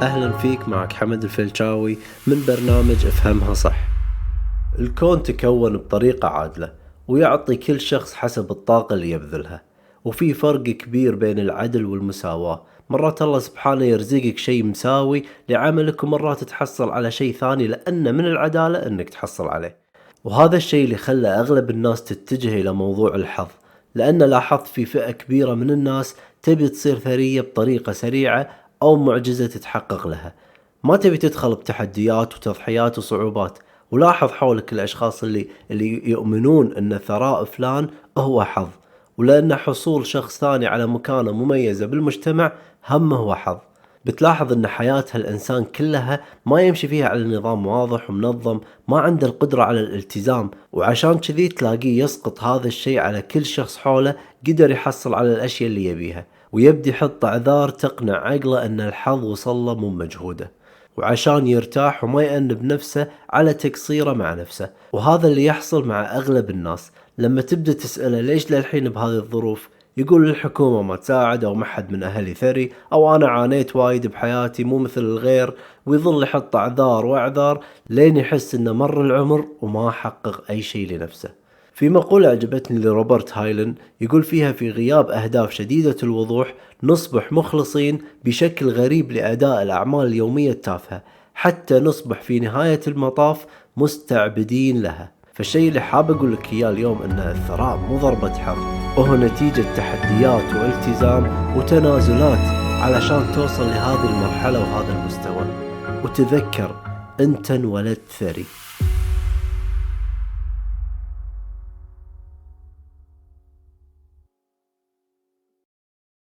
وسهلا فيك معك حمد الفلشاوي من برنامج أفهمها صح. الكون تكون بطريقة عادلة ويعطي كل شخص حسب الطاقة اللي يبذلها وفي فرق كبير بين العدل والمساواة. مرات الله سبحانه يرزقك شيء مساوي لعملك ومرات تحصل على شيء ثاني لأن من العدالة أنك تحصل عليه. وهذا الشيء اللي خلى أغلب الناس تتجه إلى موضوع الحظ لأن لاحظت في فئة كبيرة من الناس تبي تصير ثرية بطريقة سريعة أو معجزة تتحقق لها. ما تبي تدخل بتحديات وتضحيات وصعوبات. ولاحظ حولك الأشخاص اللي اللي يؤمنون أن ثراء فلان هو حظ ولأن حصول شخص ثاني على مكانة مميزة بالمجتمع هم هو حظ. بتلاحظ أن حياة هالإنسان كلها ما يمشي فيها على نظام واضح ومنظم ما عنده القدرة على الالتزام. وعشان كذي تلاقيه يسقط هذا الشيء على كل شخص حوله قدر يحصل على الأشياء اللي يبيها. ويبدي يحط اعذار تقنع عقله أن الحظ وصل له من مجهوده. وعشان يرتاح وما يأنب نفسه على تقصيره مع نفسه. وهذا اللي يحصل مع أغلب الناس. لما تبدأ تسأله ليش للحين بهذه الظروف؟ يقول الحكومة ما تساعد أو ما حد من أهلي ثري. أو أنا عانيت وايد بحياتي مو مثل الغير. ويظل يحط أعذار وأعذار لين يحس إنه مر العمر وما حقق أي شيء لنفسه. في مقولة عجبتني لروبرت هايلن يقول فيها في غياب أهداف شديدة الوضوح نصبح مخلصين بشكل غريب لأداء الأعمال اليومية التافهة حتى نصبح في نهاية المطاف مستعبدين لها. فالشيء اللي حاب أقول لك إياه اليوم أن الثراء مو ضربة حظ وهو نتيجة تحديات والتزام وتنازلات علشان توصل لهذه المرحلة وهذا المستوى. وتذكر أنت انولدت ثري.